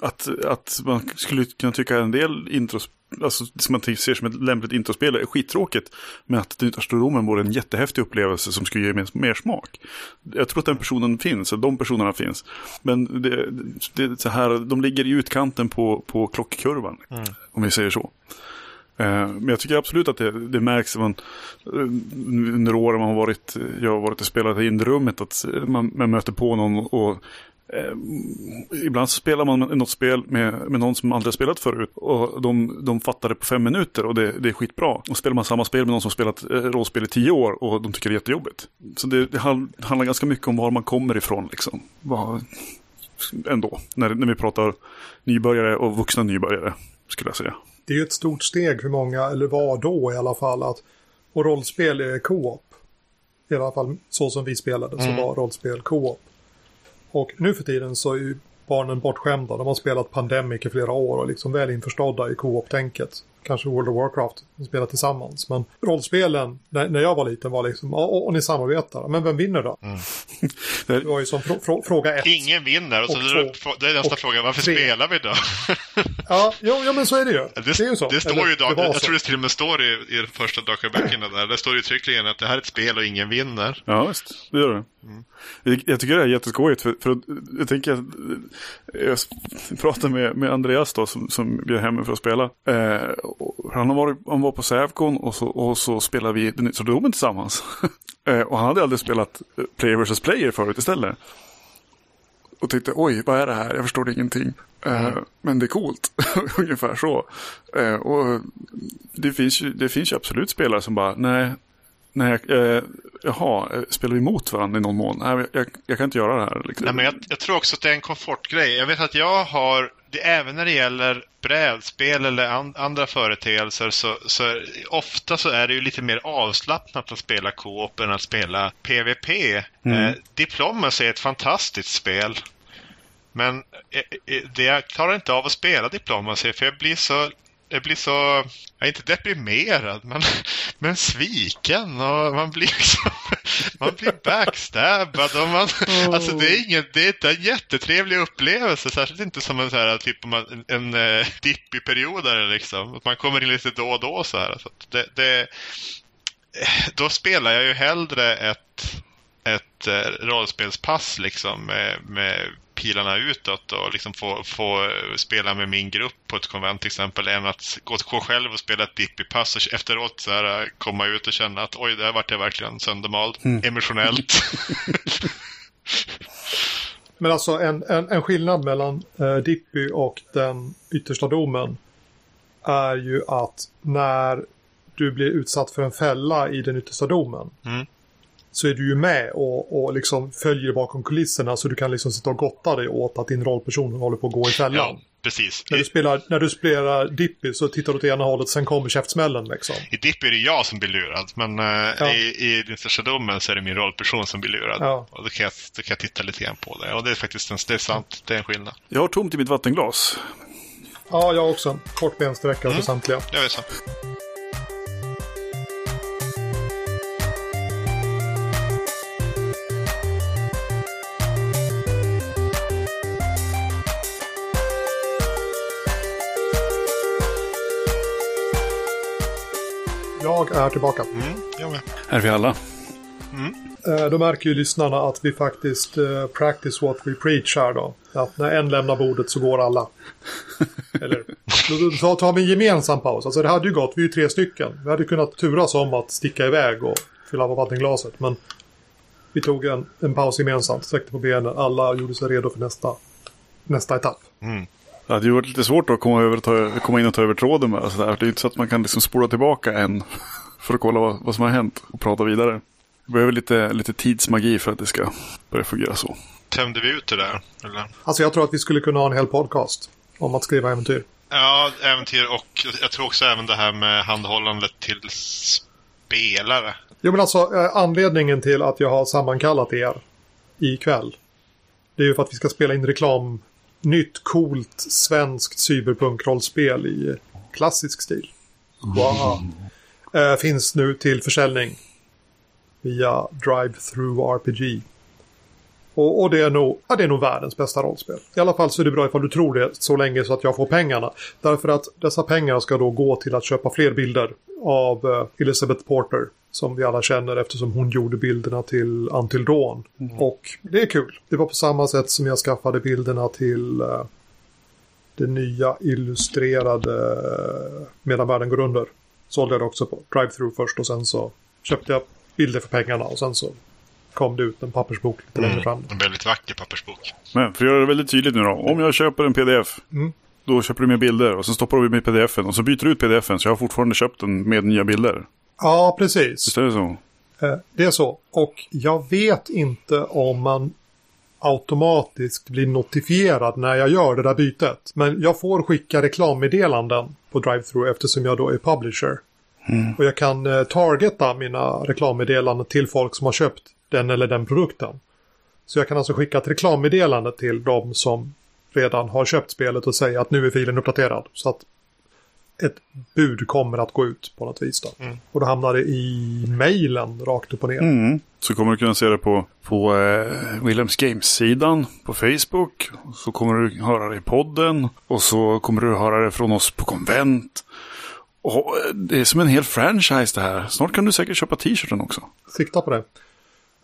Att, att man skulle kunna tycka en del intros, alltså som man ser som ett lämpligt introspel är skittråkigt. Men att den yttersta domen vore en jättehäftig upplevelse som skulle ge mer, mer smak. Jag tror att den personen finns, att de personerna finns. Men det, det så här, de ligger i utkanten på, på klockkurvan. Mm. Om vi säger så. Eh, men jag tycker absolut att det, det märks man, eh, under åren man har varit, jag har varit och spelat in rummet att man, man möter på någon och eh, ibland spelar man något spel med, med någon som aldrig har spelat förut och de, de fattar det på fem minuter och det, det är skitbra. Och spelar man samma spel med någon som spelat eh, rollspel i tio år och de tycker det är jättejobbigt. Så det, det handlar ganska mycket om var man kommer ifrån liksom. Var, ändå, när, när vi pratar nybörjare och vuxna nybörjare skulle jag säga det är ju ett stort steg för många, eller var då i alla fall, att och rollspel är co-op. I alla fall så som vi spelade så mm. var rollspel co-op. Och nu för tiden så är ju barnen bortskämda. De har spelat Pandemic i flera år och liksom väl införstådda i co-op-tänket kanske World of Warcraft, spela tillsammans. Men rollspelen, när, när jag var liten, var liksom, och, och ni samarbetar, men vem vinner då? Mm. det var ju som frå, frå, fråga ett. Ingen vinner, och så och två, det är nästa fråga, varför tre. spelar vi då? ja, jo, ja, men så är det ju. Det, det är ju så. Det står Eller, ju dag, jag så. tror det till och med står i, i de första dagböckerna där, det står uttryckligen att det här är ett spel och ingen vinner. Ja, visst, det gör det. Mm. Jag tycker det är jätteskojigt för, för jag tänker jag pratade med, med Andreas då som, som bjöd hem för att spela. Eh, han, var, han var på Sävkon och så, och så spelade vi domen tillsammans. eh, och han hade aldrig spelat eh, player vs player förut istället. Och tänkte oj vad är det här, jag förstår ingenting. Eh, mm. men det är coolt, ungefär så. Och det finns, ju, det finns ju absolut spelare som bara nej Nej, eh, jaha, eh, spelar vi mot varandra i någon mån? Nej, jag, jag kan inte göra det här. Liksom. Nej, men jag, jag, tror också att det är en komfortgrej. Jag vet att jag har, det, även när det gäller brädspel eller an, andra företeelser, så, så ofta så är det ju lite mer avslappnat att spela co-op än att spela PVP. Mm. Eh, Diplomacy är ett fantastiskt spel. Men eh, eh, det, jag klarar inte av att spela Diplomacy för jag blir så jag blir så, jag är inte deprimerad, men, men sviken och man blir liksom, man blir backstabbad och man, oh. alltså det är ingen, det är inte en jättetrevlig upplevelse, särskilt inte som en så här, typ en, en, en eh, dipp i perioder liksom, man kommer in lite då och då så här. Så det, det, då spelar jag ju hellre ett, ett eh, rollspelspass liksom med, med pilarna utåt och liksom få, få spela med min grupp på ett konvent till exempel än att gå, gå själv och spela ett Dippy-pass och efteråt så här, komma ut och känna att oj, där vart jag verkligen söndermald mm. emotionellt. Men alltså en, en, en skillnad mellan eh, Dippy och den yttersta domen är ju att när du blir utsatt för en fälla i den yttersta domen mm så är du ju med och, och liksom följer bakom kulisserna så du kan liksom sitta och gotta dig åt att din rollperson håller på att gå i fällan. Ja, precis. När du spelar, när du spelar Dippy så tittar du åt ena hållet, sen kommer käftsmällen liksom. I Dippy är det jag som blir lurad, men uh, ja. i, i den största domen så är det min rollperson som blir lurad. Ja. Och då kan, jag, då kan jag titta lite grann på det. Och det är faktiskt en, det är sant, det är en skillnad. Jag har tomt i mitt vattenglas. Ja, jag också. Kort bensträcka mm. för samtliga. Jag vet så. Jag är tillbaka. Mm, jag med. Är vi alla? Mm. Eh, då märker ju lyssnarna att vi faktiskt uh, practice what we preach här då. Att när en lämnar bordet så går alla. Eller, då, då tar vi en gemensam paus. Alltså det hade ju gått, vi är ju tre stycken. Vi hade kunnat turas om att sticka iväg och fylla på vattenglaset. Men vi tog en, en paus gemensamt, sträckte på benen. Alla gjorde sig redo för nästa, nästa etapp. Mm. Det hade ju varit lite svårt att komma, över, ta, komma in och ta över tråden med. Alltså det är inte så att man kan liksom spola tillbaka en för att kolla vad, vad som har hänt och prata vidare. Det behöver lite, lite tidsmagi för att det ska börja fungera så. Tömde vi ut det där? Eller? Alltså jag tror att vi skulle kunna ha en hel podcast om att skriva äventyr. Ja, äventyr och jag tror också även det här med handhållandet till spelare. Jo men alltså eh, anledningen till att jag har sammankallat er ikväll. Det är ju för att vi ska spela in reklam nytt coolt svenskt cyberpunk-rollspel i klassisk stil. Wow. Mm. finns nu till försäljning via Drive-Through RPG. Och, och det, är nog, ja, det är nog världens bästa rollspel. I alla fall så är det bra ifall du tror det så länge så att jag får pengarna. Därför att dessa pengar ska då gå till att köpa fler bilder av uh, Elizabeth Porter. Som vi alla känner eftersom hon gjorde bilderna till Until Dawn. Mm. Och det är kul. Det var på samma sätt som jag skaffade bilderna till uh, det nya illustrerade uh, Medan världen går under. Sålde jag det också på drive-through först och sen så köpte jag bilder för pengarna och sen så kom det ut en pappersbok lite längre mm. fram. En väldigt vacker pappersbok. Men för att göra det väldigt tydligt nu då. Om jag köper en pdf. Mm. Då köper du med bilder och sen stoppar du med pdf-en och så byter du ut pdf-en så jag har fortfarande köpt den med nya bilder. Ja, precis. Visst är det så? Eh, det är så. Och jag vet inte om man automatiskt blir notifierad när jag gör det där bytet. Men jag får skicka reklammeddelanden på DriveThru eftersom jag då är publisher. Mm. Och jag kan eh, targeta mina reklammeddelanden till folk som har köpt den eller den produkten. Så jag kan alltså skicka ett reklammeddelande till de som redan har köpt spelet och säga att nu är filen uppdaterad. Så att ett bud kommer att gå ut på något vis. Då. Mm. Och då hamnar det i mejlen rakt upp och ner. Mm. Så kommer du kunna se det på, på eh, Williams Games-sidan på Facebook. Så kommer du höra det i podden. Och så kommer du höra det från oss på konvent. Och eh, det är som en hel franchise det här. Snart kan du säkert köpa t-shirten också. Sikta på det.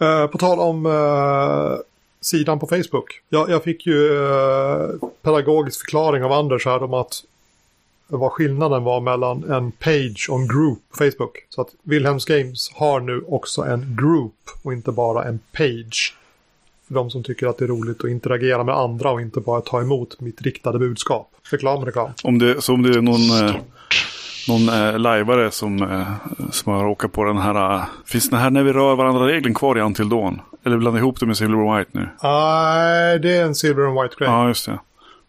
Uh, på tal om uh, sidan på Facebook. Jag, jag fick ju uh, pedagogisk förklaring av Anders här om att vad skillnaden var mellan en page och en group på Facebook. Så att Wilhelms Games har nu också en group och inte bara en page. För de som tycker att det är roligt att interagera med andra och inte bara ta emot mitt riktade budskap. Reklam, reklam. Om det, så om det är någon... Eh någon eh, lajvare som, eh, som har råkat på den här. Uh, finns den här när vi rör varandra-regeln kvar i Until Dawn? Eller blandar ihop det med Silver and White nu? Nej, det är en Silver and White-grej. Ja, just det.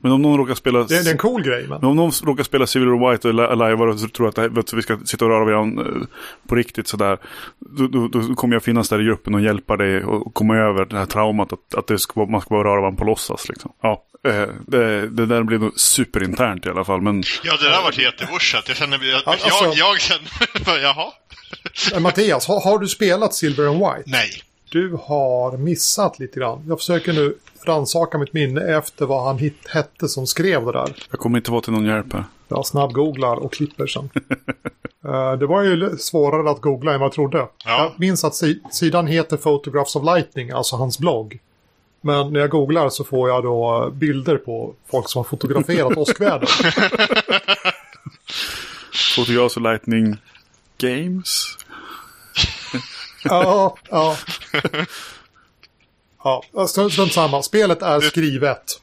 Men om någon råkar spela... Det, det är en cool grej. Men... men om någon råkar spela Silver and White och lajvar och tror att, att vi ska sitta och röra varandra uh, på riktigt sådär. Då, då, då, kommer jag finnas där i gruppen och hjälpa dig och komma över det här traumat att, att det ska, man ska bara röra varandra på låtsas. Liksom. Ja. Eh, det, det, där blir nog superinternt i alla fall. Men... Ja, det där varit jättevursat. Jag känner, jag, alltså, jag, jag känner, jaha. Mattias, har, har, du spelat Silver and White? Nej. Du har missat lite grann. Jag försöker nu rannsaka mitt minne efter vad han hit, hette som skrev det där. Jag kommer inte vara till någon hjälp här. Jag snabbgooglar och klipper sen. uh, det var ju svårare att googla än vad jag trodde. Ja. Jag minns att si sidan heter Photographs of Lightning, alltså hans blogg. Men när jag googlar så får jag då bilder på folk som har fotograferat åskväder. Fotographs of Lightning Games? Ja, ja. Ja, strunt samma. Spelet är skrivet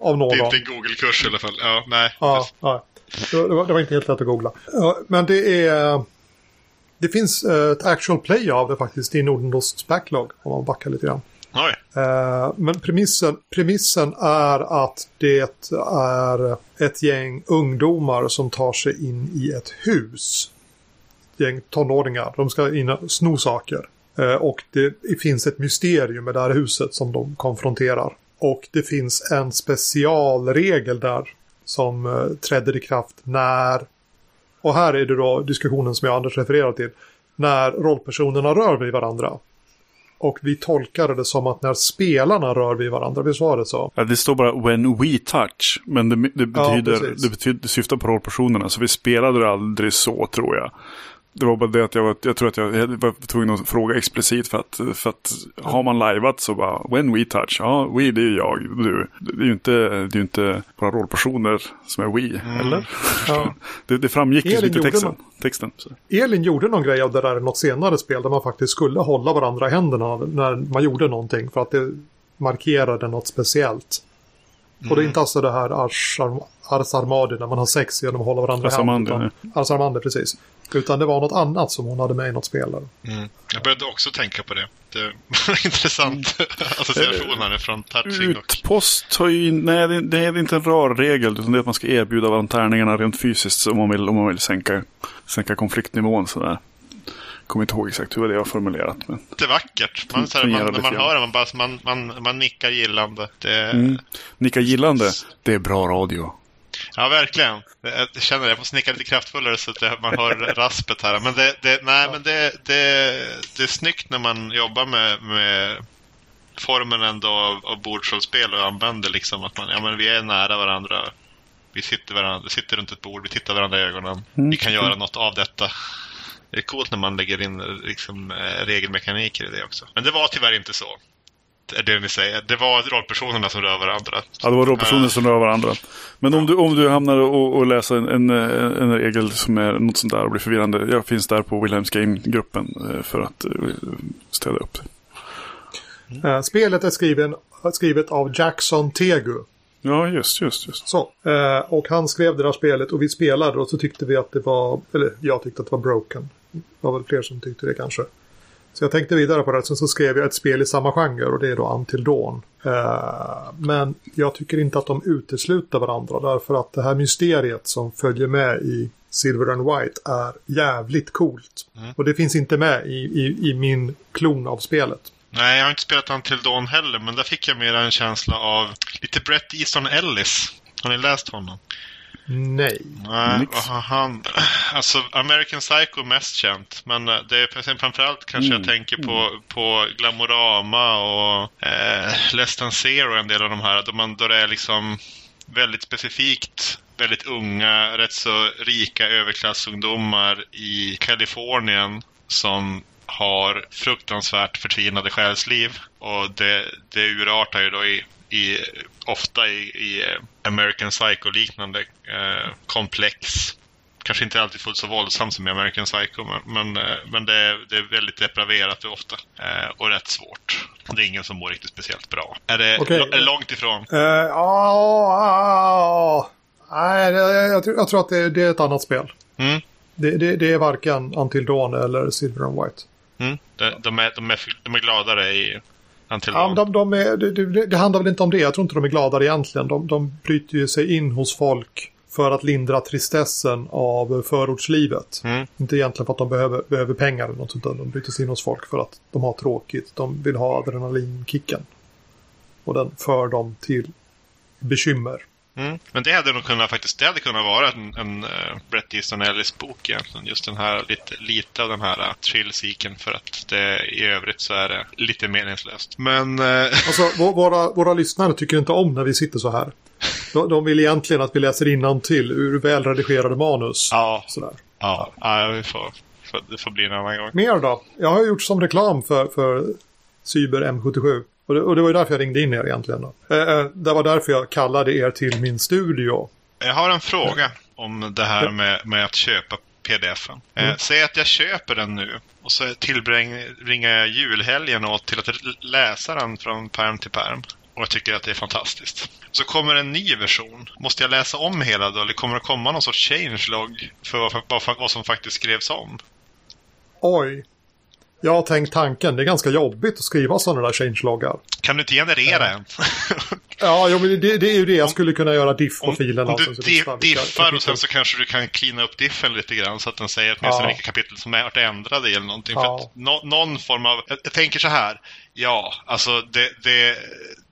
av någon. Det är inte en Google-kurs i alla fall. Ja, nej. Ja, ja. Det, var, det var inte helt lätt att googla. Ja, men det är... Det finns ett actual play av det faktiskt i Nordendosts backlog. Om man backar lite grann. Oj. Eh, men premissen, premissen är att det är ett gäng ungdomar som tar sig in i ett hus. Gäng tonåringar. De ska in och sno saker. Eh, och det finns ett mysterium med det här huset som de konfronterar. Och det finns en specialregel där som eh, trädde i kraft när... Och här är det då diskussionen som jag Anders refererar till. När rollpersonerna rör vid varandra. Och vi tolkade det som att när spelarna rör vid varandra, visst var det så? Ja, det står bara when we touch. Men det, det betyder, ja, det, betyder, det syftar på rollpersonerna. Så vi spelade det aldrig så tror jag. Det var bara det att jag, var, jag tror att jag, jag var tvungen att fråga explicit för att, för att har man lajvat så bara when we touch, ja we det är jag, du. Det är ju inte, det är inte bara rollpersoner som är we, mm. eller? Ja. det, det framgick ju lite i texten. texten så. Elin gjorde någon grej av det där i något senare spel där man faktiskt skulle hålla varandra i händerna när man gjorde någonting för att det markerade något speciellt. Mm. Och det är inte alltså det här Ars, Ars Armadi när man har sex genom att hålla varandra i händerna. Ars Armandi, precis. Utan det var något annat som hon hade med i något spel. Mm. Jag började också tänka på det. Det var intressant mm. associationer från touching. Utpost har ju, nej det, det är inte en rar regel utan det är att man ska erbjuda varandra tärningarna rent fysiskt om man vill, om man vill sänka, sänka konfliktnivån sådär. Kommer inte ihåg exakt hur det var formulerat. Men... Det är vackert. Man, såhär, man, när man hör det, man, bara, man, man, man nickar gillande. Det... Mm. Nickar gillande, det är bra radio. Ja, verkligen. Jag känner det. Jag får snicka lite kraftfullare så att man hör raspet här. Men, det, det, nej, men det, det, det är snyggt när man jobbar med, med formen ändå av, av bordsrollspel och använder liksom att man, ja men vi är nära varandra. Vi sitter, varandra, sitter runt ett bord, vi tittar varandra i ögonen. Mm. Vi kan göra något av detta. Det är coolt när man lägger in liksom, eh, regelmekaniker i det också. Men det var tyvärr inte så. Det är det ni säger. Det var rollpersonerna som rör varandra. Ja, det var rollpersoner som rör varandra. Men om du, om du hamnar och, och läser en, en, en regel som är något sånt där och blir förvirrande. Jag finns där på Wilhelms Game-gruppen eh, för att eh, stödja upp det. Eh, spelet är skriven, skrivet av Jackson Tegu. Ja, just, just, just. Så. Eh, och han skrev det där spelet och vi spelade och så tyckte vi att det var, eller jag tyckte att det var broken. Det var väl fler som tyckte det kanske. Så jag tänkte vidare på det, sen så skrev jag ett spel i samma genre och det är då Until Dawn. Eh, men jag tycker inte att de utesluter varandra därför att det här mysteriet som följer med i Silver and White är jävligt coolt. Och det finns inte med i, i, i min klon av spelet. Nej, jag har inte spelat Until Dawn heller, men där fick jag mer en känsla av lite Brett Easton Ellis. Har ni läst honom? Nej. Nej, han? Alltså, American Psycho är mest känt. Men eh, det är framförallt kanske jag tänker på, på Glamorama och eh, Less than Zero, en del av de här. Då, man, då det är liksom väldigt specifikt väldigt unga, rätt så rika överklassungdomar i Kalifornien som har fruktansvärt förtvinade själsliv. Och det, det urartar ju då i, i ofta i, i eh, American Psycho-liknande eh, komplex. Kanske inte alltid fullt så våldsamt som i American Psycho, men, men, eh, men det, är, det är väldigt depraverat ofta. Eh, och rätt svårt. Det är ingen som mår riktigt speciellt bra. Är det, Okej. är det långt ifrån? Eh, Ja, ja, nej, jag, jag, tror- jag tror att det, det är ett annat spel. Mm. Det, det, det är varken Until Dawn eller Silver and White. Mm. De, de, är, de, är, de är gladare i Ja, de, de är, det, det, handlar väl inte om det. Jag tror inte de är gladare egentligen. De, de bryter ju sig in hos folk för att lindra tristessen av förortslivet. Mm. Inte egentligen för att de behöver, behöver pengar eller något sånt. utan De bryter sig in hos folk för att de har tråkigt. De vill ha adrenalinkicken. Och den för dem till bekymmer. Mm. Men det hade nog kunnat faktiskt, det hade kunnat vara en, en uh, Bret Easton Ellis bok egentligen. Just den här, lite, lite av den här uh, thrillseeken för att det, i övrigt så är det lite meningslöst. Men uh, Alltså, vå- våra, våra lyssnare tycker inte om när vi sitter så här. De, de vill egentligen att vi läser till ur välredigerade manus. ja, Sådär. ja, ja, vi får, får, det får bli en annan gång. Mer då? Jag har gjort som reklam för, för Cyber M77. Och det, och det var ju därför jag ringde in er egentligen. Eh, eh, det var därför jag kallade er till min studio. Jag har en fråga om det här med, med att köpa pdf-en. Eh, säg att jag köper den nu och så tillbringar jag julhelgen åt till att läsa den från perm till perm. Och jag tycker att det är fantastiskt. Så kommer en ny version. Måste jag läsa om hela då? Eller kommer det komma någon sorts changelog för vad, vad, vad som faktiskt skrevs om? Oj. Jag har tänkt tanken. Det är ganska jobbigt att skriva sådana där changeloggar. Kan du inte generera en? Ja, jo, men det, det är ju det. Jag skulle kunna göra diff på Om, filen. om du alltså, så di- diffar och sen så kanske du kan cleana upp diffen lite grann så att den säger åtminstone Ja. vilka kapitel som är ändrade eller någonting. Ja. För nå- någon form av... Jag, jag tänker så här. Ja, alltså det, det,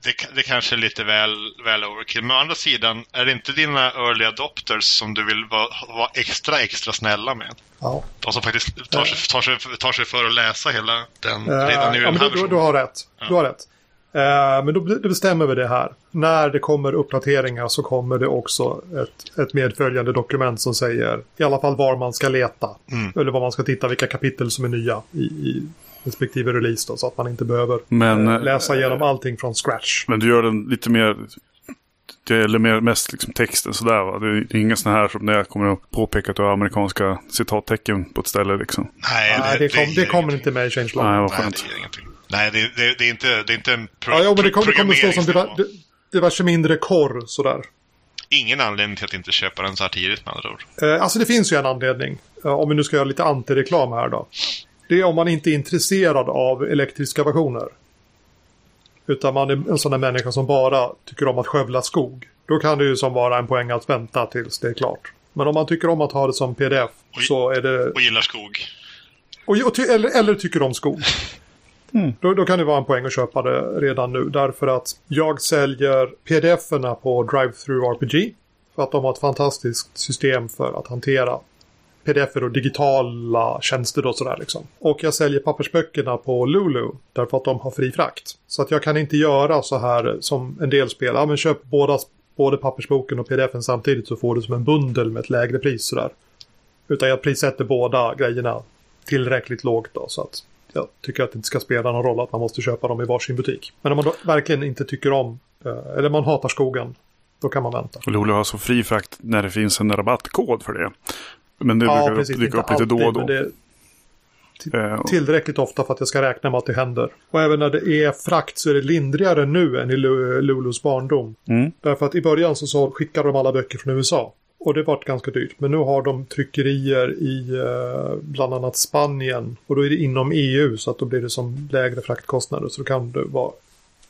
det, det kanske är lite väl, väl overkill. Men å andra sidan, är det inte dina early adopters som du vill vara, vara extra, extra snälla med? Ja. De som faktiskt tar sig, tar sig, tar sig för att läsa hela den redan nu ja, den här du, du, du har rätt. Du har rätt. Eh, men då, då bestämmer vi det här. När det kommer uppdateringar så kommer det också ett, ett medföljande dokument som säger i alla fall var man ska leta. Mm. Eller var man ska titta vilka kapitel som är nya i, i respektive release då, så att man inte behöver Men, eh, eh, läsa igenom allting från scratch. Men du gör den lite mer... Det är mer, mest liksom texten sådär va? Det är det inga sådana här som när jag kommer att påpeka att du har amerikanska citattecken på ett ställe liksom. Nej, Nej, det, kom, ger det kommer inte med i changelog. Nej, vad Nej, skönt. det ingenting. Nej, det, det, det, är inte, det är inte en pro- Ja, jo, men det kommer, det kommer stå som programmeringsnivå. diver, di- diverse mindre korr sådär. Ingen anledning till att inte köpa den så här tidigt med andra ord. Eh, alltså det finns ju en anledning. Eh, om vi nu ska göra lite antireklam här då. Det är om man inte är intresserad av elektriska versioner. Utan man är en sån där människa som bara tycker om att skövla skog. Då kan det ju som vara en poäng att vänta tills det är klart. Men om man tycker om att ha det som pdf Oj. så är det... Och gillar skog. Och, och ty, eller, eller tycker om skog. Då, då kan det vara en poäng att köpa det redan nu. Därför att jag säljer pdf-erna på Drive-Through RPG. För att de har ett fantastiskt system för att hantera pdf och digitala tjänster och sådär liksom. Och jag säljer pappersböckerna på Lulu därför att de har fri frakt. Så att jag kan inte göra så här som en del spel. Ja men köp båda, både pappersboken och pdfen samtidigt så får du som en bundel med ett lägre pris sådär. Utan jag prissätter båda grejerna tillräckligt lågt då så att jag tycker att det inte ska spela någon roll att man måste köpa dem i varsin butik. Men om man då verkligen inte tycker om, eh, eller man hatar skogen, då kan man vänta. Lulu har så fri frakt när det finns en rabattkod för det. Men det Ja, brukar precis. dyka upp lite då och alltid, då. ti- Eh, tillräckligt ofta för att jag ska räkna med att det händer. Och även när det är frakt så är det lindrigare nu än i Lu- Lulus barndom. Mm. Därför att i början så, så skickade de alla böcker från USA. Och det vart ganska dyrt. Men nu har de tryckerier i eh, bland annat Spanien. Och då är det inom EU så att då blir det som lägre fraktkostnader. Så då kan det vara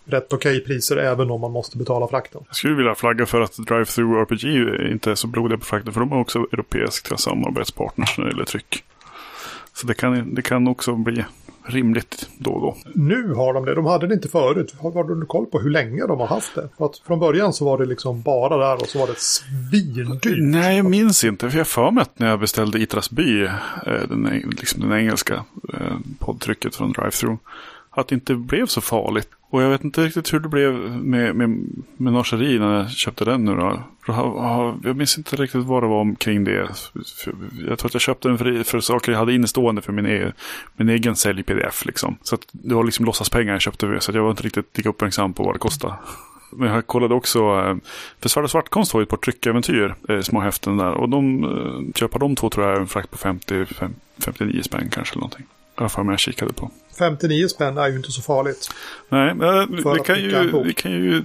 rätt okej priser även om man måste betala frakten. Jag skulle vilja flagga för att Drive-Through RPG inte är så blodiga på frakten. För de är också europeiska samarbetspartners när det gäller tryck. Så det kan, det kan också bli rimligt då och då. Nu har de det. De hade det inte förut. Har du koll på hur länge de har haft det? För att från början så var det liksom bara där och så var det svindyrt. Nej, jag minns inte. För jag för mig att när jag beställde Itras by, eh, den, liksom den engelska eh, poddtrycket från Drive-Through, att det inte blev så farligt. Och jag vet inte riktigt hur det blev med, med menageri när jag köpte den nu då. Jag minns inte riktigt vad det var omkring det. Jag tror att jag köpte den för, för saker jag hade innestående för min, e, min egen sälj-pdf. Liksom. Så att det var liksom låtsaspengar jag köpte. Så att jag var inte riktigt lika uppmärksam på vad det kostade. Men jag kollade också, eh, för Svart och Svartkonst har ju ett par tryckäventyr, eh, små häften där. Och de, eh, köpa de två tror jag är en frakt på 50, 59 spänn kanske eller någonting. Jag har för mig jag kikade på. 59 spänn är ju inte så farligt. Nej, men För vi kan, ju, vi kan ju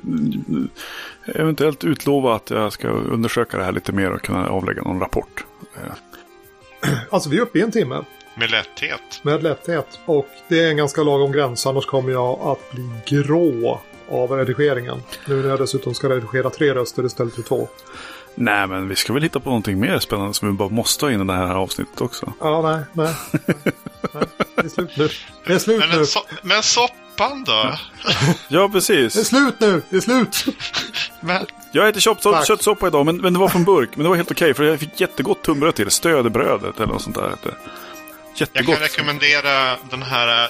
eventuellt utlova att jag ska undersöka det här lite mer och kunna avlägga någon rapport. Eh, Alltså vi är uppe i en timme Med lätthet. med lätthet. Och det är en ganska lagom gräns annars kommer jag att bli grå av redigeringen. Nu när jag dessutom ska redigera tre röster istället för två. Nej, men vi ska väl hitta på någonting mer spännande som vi bara måste ha in i det här avsnittet också. Ja, nej, nej. nej. Det är slut nu. Det är slut Men, nu. so men soppan då? Ja, Det är precis. slut nu. Det är slut. Men, Jag äter köttsoppa idag, men, men det var från burk. Men det var helt okej, för jag fick jättegott tunnbröd till. Stödebrödet eller något sånt där. det. jag Jättegott. kan rekommendera den här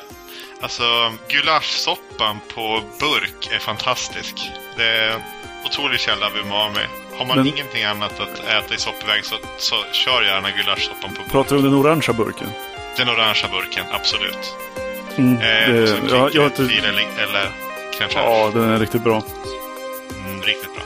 alltså, gulaschsoppan på burk är fantastisk. Det är otrolig källa av umami. Har man Men- ingenting annat att äta i soppväg så, så kör gärna gulaschsoppan på burk. Pratar du om den orangea burken? Den orangea burken, absolut. Mm, Eh, det, ja, jag har inte... eller, fraîche. Ja, den är riktigt bra. Mm, riktigt bra.